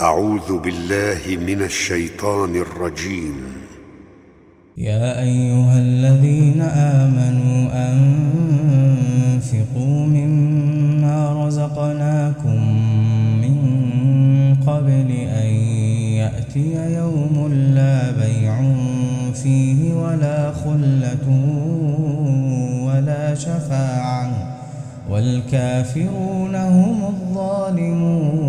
أعوذ بالله من الشيطان الرجيم. يا أيها الذين آمنوا أنفقوا مما رزقناكم من قبل أن يأتي يوم لا بيع فيه ولا خلة ولا شفاعة والكافرون هم الظالمون.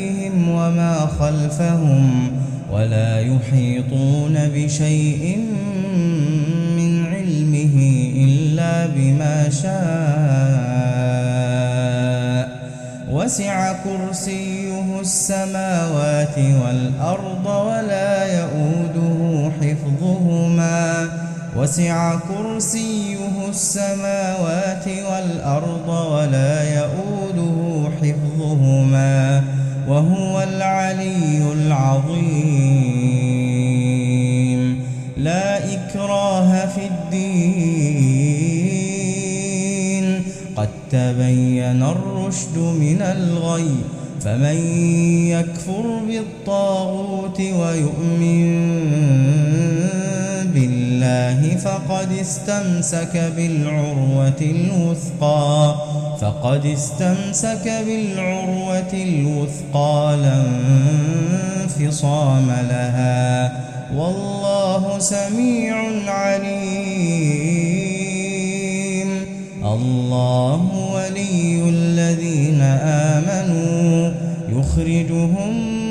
وما خلفهم ولا يحيطون بشيء من علمه إلا بما شاء. وسع كرسيه السماوات والأرض ولا يؤوده حفظهما. وسع كرسيه السماوات والأرض ولا يؤوده وهو العلي العظيم. لا إكراه في الدين. قد تبين الرشد من الغي فمن يكفر بالطاغوت ويؤمن بالله فقد استمسك بالعروة الوثقى. فقد استمسك بالعروة الوثقى لا انفصام لها والله سميع عليم. الله ولي الذين آمنوا يخرجهم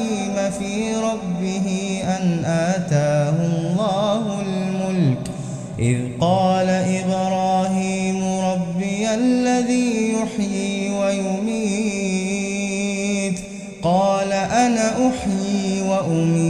إبراهيم في ربه أن آتاه الله الملك إذ قال إبراهيم ربي الذي يحيي ويميت قال أنا أحيي وأميت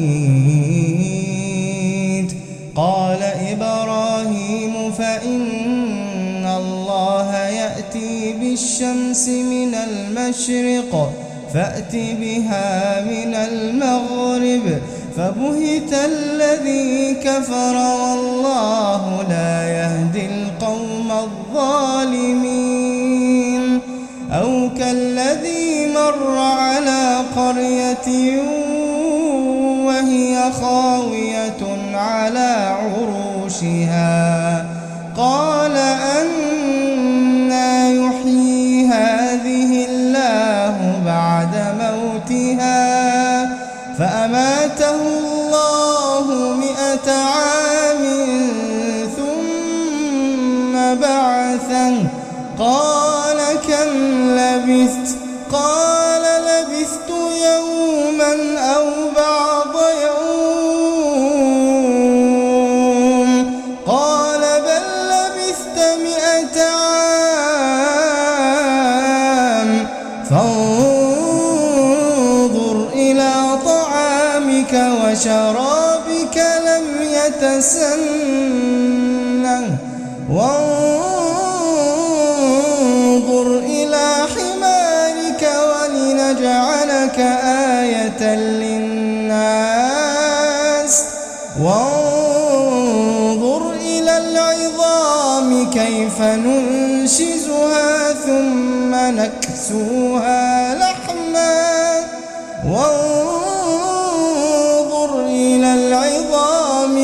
قال إبراهيم فإن الله يأتي بالشمس من المشرق فأت بها من المغرب فبهت الذي كفر والله لا يهدي القوم الظالمين. أو كالذي مر على قرية وهي خاوية على عروشها. قال أنا فأماته الله مئة عام ثم بعثه. قال كم لبثت؟ قال لبثت يوما أو بعض يوم. قال بل لبثت مئة عام. فانظر طعامك وشرابك لم يتسنه. وانظر إلى حمارك ولنجعلك آية للناس. وانظر إلى العظام كيف ننشزها ثم نكسوها.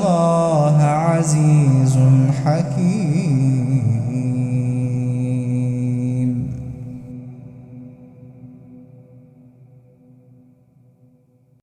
الله عزيز حكيم.